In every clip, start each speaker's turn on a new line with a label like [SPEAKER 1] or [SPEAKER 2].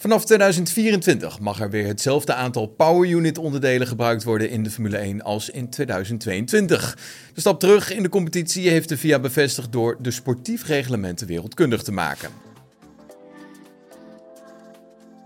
[SPEAKER 1] Vanaf 2024 mag er weer hetzelfde aantal power unit onderdelen gebruikt worden in de Formule 1 als in 2022. De stap terug in de competitie heeft de FIA bevestigd door de sportief reglementen wereldkundig te maken.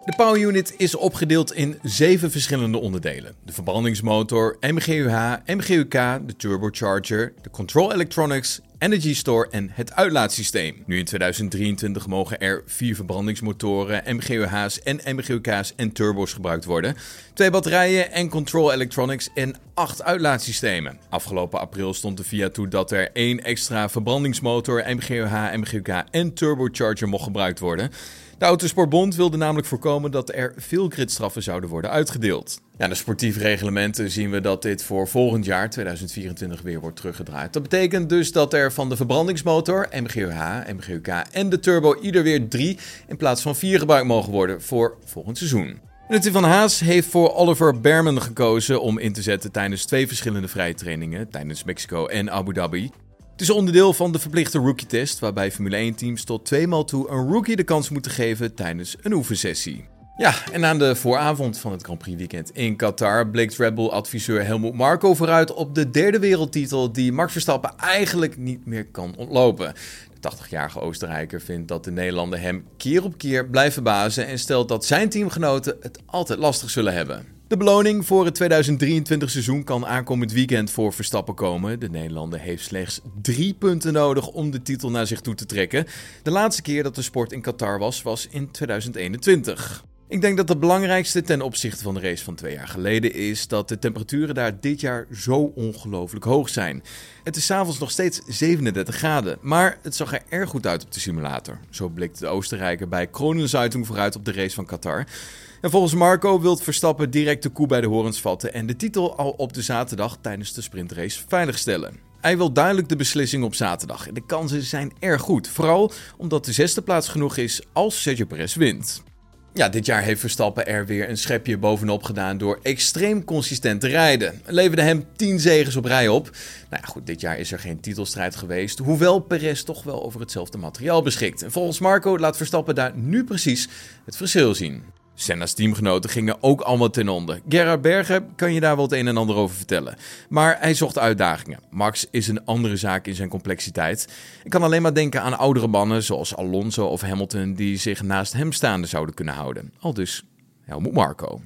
[SPEAKER 1] De Power Unit is opgedeeld in zeven verschillende onderdelen. De verbrandingsmotor, MGUH, MGUK, de turbocharger, de control electronics, Energy Store en het uitlaatsysteem. Nu in 2023 mogen er vier verbrandingsmotoren, MGUH's en MGUK's en turbos gebruikt worden. Twee batterijen en control electronics en acht uitlaatsystemen. Afgelopen april stond de VIA toe dat er één extra verbrandingsmotor, MGUH, MGUK en turbocharger mocht gebruikt worden. De Autosportbond wilde namelijk voorkomen dat er veel gridstraffen zouden worden uitgedeeld. Ja, de sportieve reglementen zien we dat dit voor volgend jaar, 2024, weer wordt teruggedraaid. Dat betekent dus dat er van de verbrandingsmotor, MGUH, MGUK en de turbo ieder weer drie in plaats van vier gebruikt mogen worden voor volgend seizoen. Team van Haas heeft voor Oliver Berman gekozen om in te zetten tijdens twee verschillende vrije trainingen, tijdens Mexico en Abu Dhabi. Het is onderdeel van de verplichte rookie-test, waarbij Formule 1-teams tot tweemaal toe een rookie de kans moeten geven tijdens een oefensessie. Ja, en aan de vooravond van het Grand Prix weekend in Qatar bleek Red Bull-adviseur Helmut Marko vooruit op de derde wereldtitel die Max Verstappen eigenlijk niet meer kan ontlopen. De 80-jarige Oostenrijker vindt dat de Nederlander hem keer op keer blijven bazen en stelt dat zijn teamgenoten het altijd lastig zullen hebben. De beloning voor het 2023 seizoen kan aankomend weekend voor Verstappen komen. De Nederlander heeft slechts drie punten nodig om de titel naar zich toe te trekken. De laatste keer dat de sport in Qatar was, was in 2021. Ik denk dat het belangrijkste ten opzichte van de race van twee jaar geleden is dat de temperaturen daar dit jaar zo ongelooflijk hoog zijn. Het is s'avonds nog steeds 37 graden, maar het zag er erg goed uit op de simulator. Zo blikt de Oostenrijker bij Kronenzeitung vooruit op de race van Qatar. En volgens Marco wil Verstappen direct de koe bij de horens vatten en de titel al op de zaterdag tijdens de sprintrace veiligstellen. Hij wil duidelijk de beslissing op zaterdag en de kansen zijn erg goed. Vooral omdat de zesde plaats genoeg is als Sergio Perez wint. Ja, dit jaar heeft Verstappen er weer een schepje bovenop gedaan door extreem consistent te rijden. Leverde hem 10 zegens op rij op. Nou ja, goed, dit jaar is er geen titelstrijd geweest, hoewel Perez toch wel over hetzelfde materiaal beschikt. En volgens Marco laat Verstappen daar nu precies het verschil zien. Senna's teamgenoten gingen ook allemaal ten onder. Gerard Berger kan je daar wel het een en ander over vertellen. Maar hij zocht uitdagingen. Max is een andere zaak in zijn complexiteit. Ik kan alleen maar denken aan oudere mannen zoals Alonso of Hamilton die zich naast hem staande zouden kunnen houden. Al dus Helmut Marco.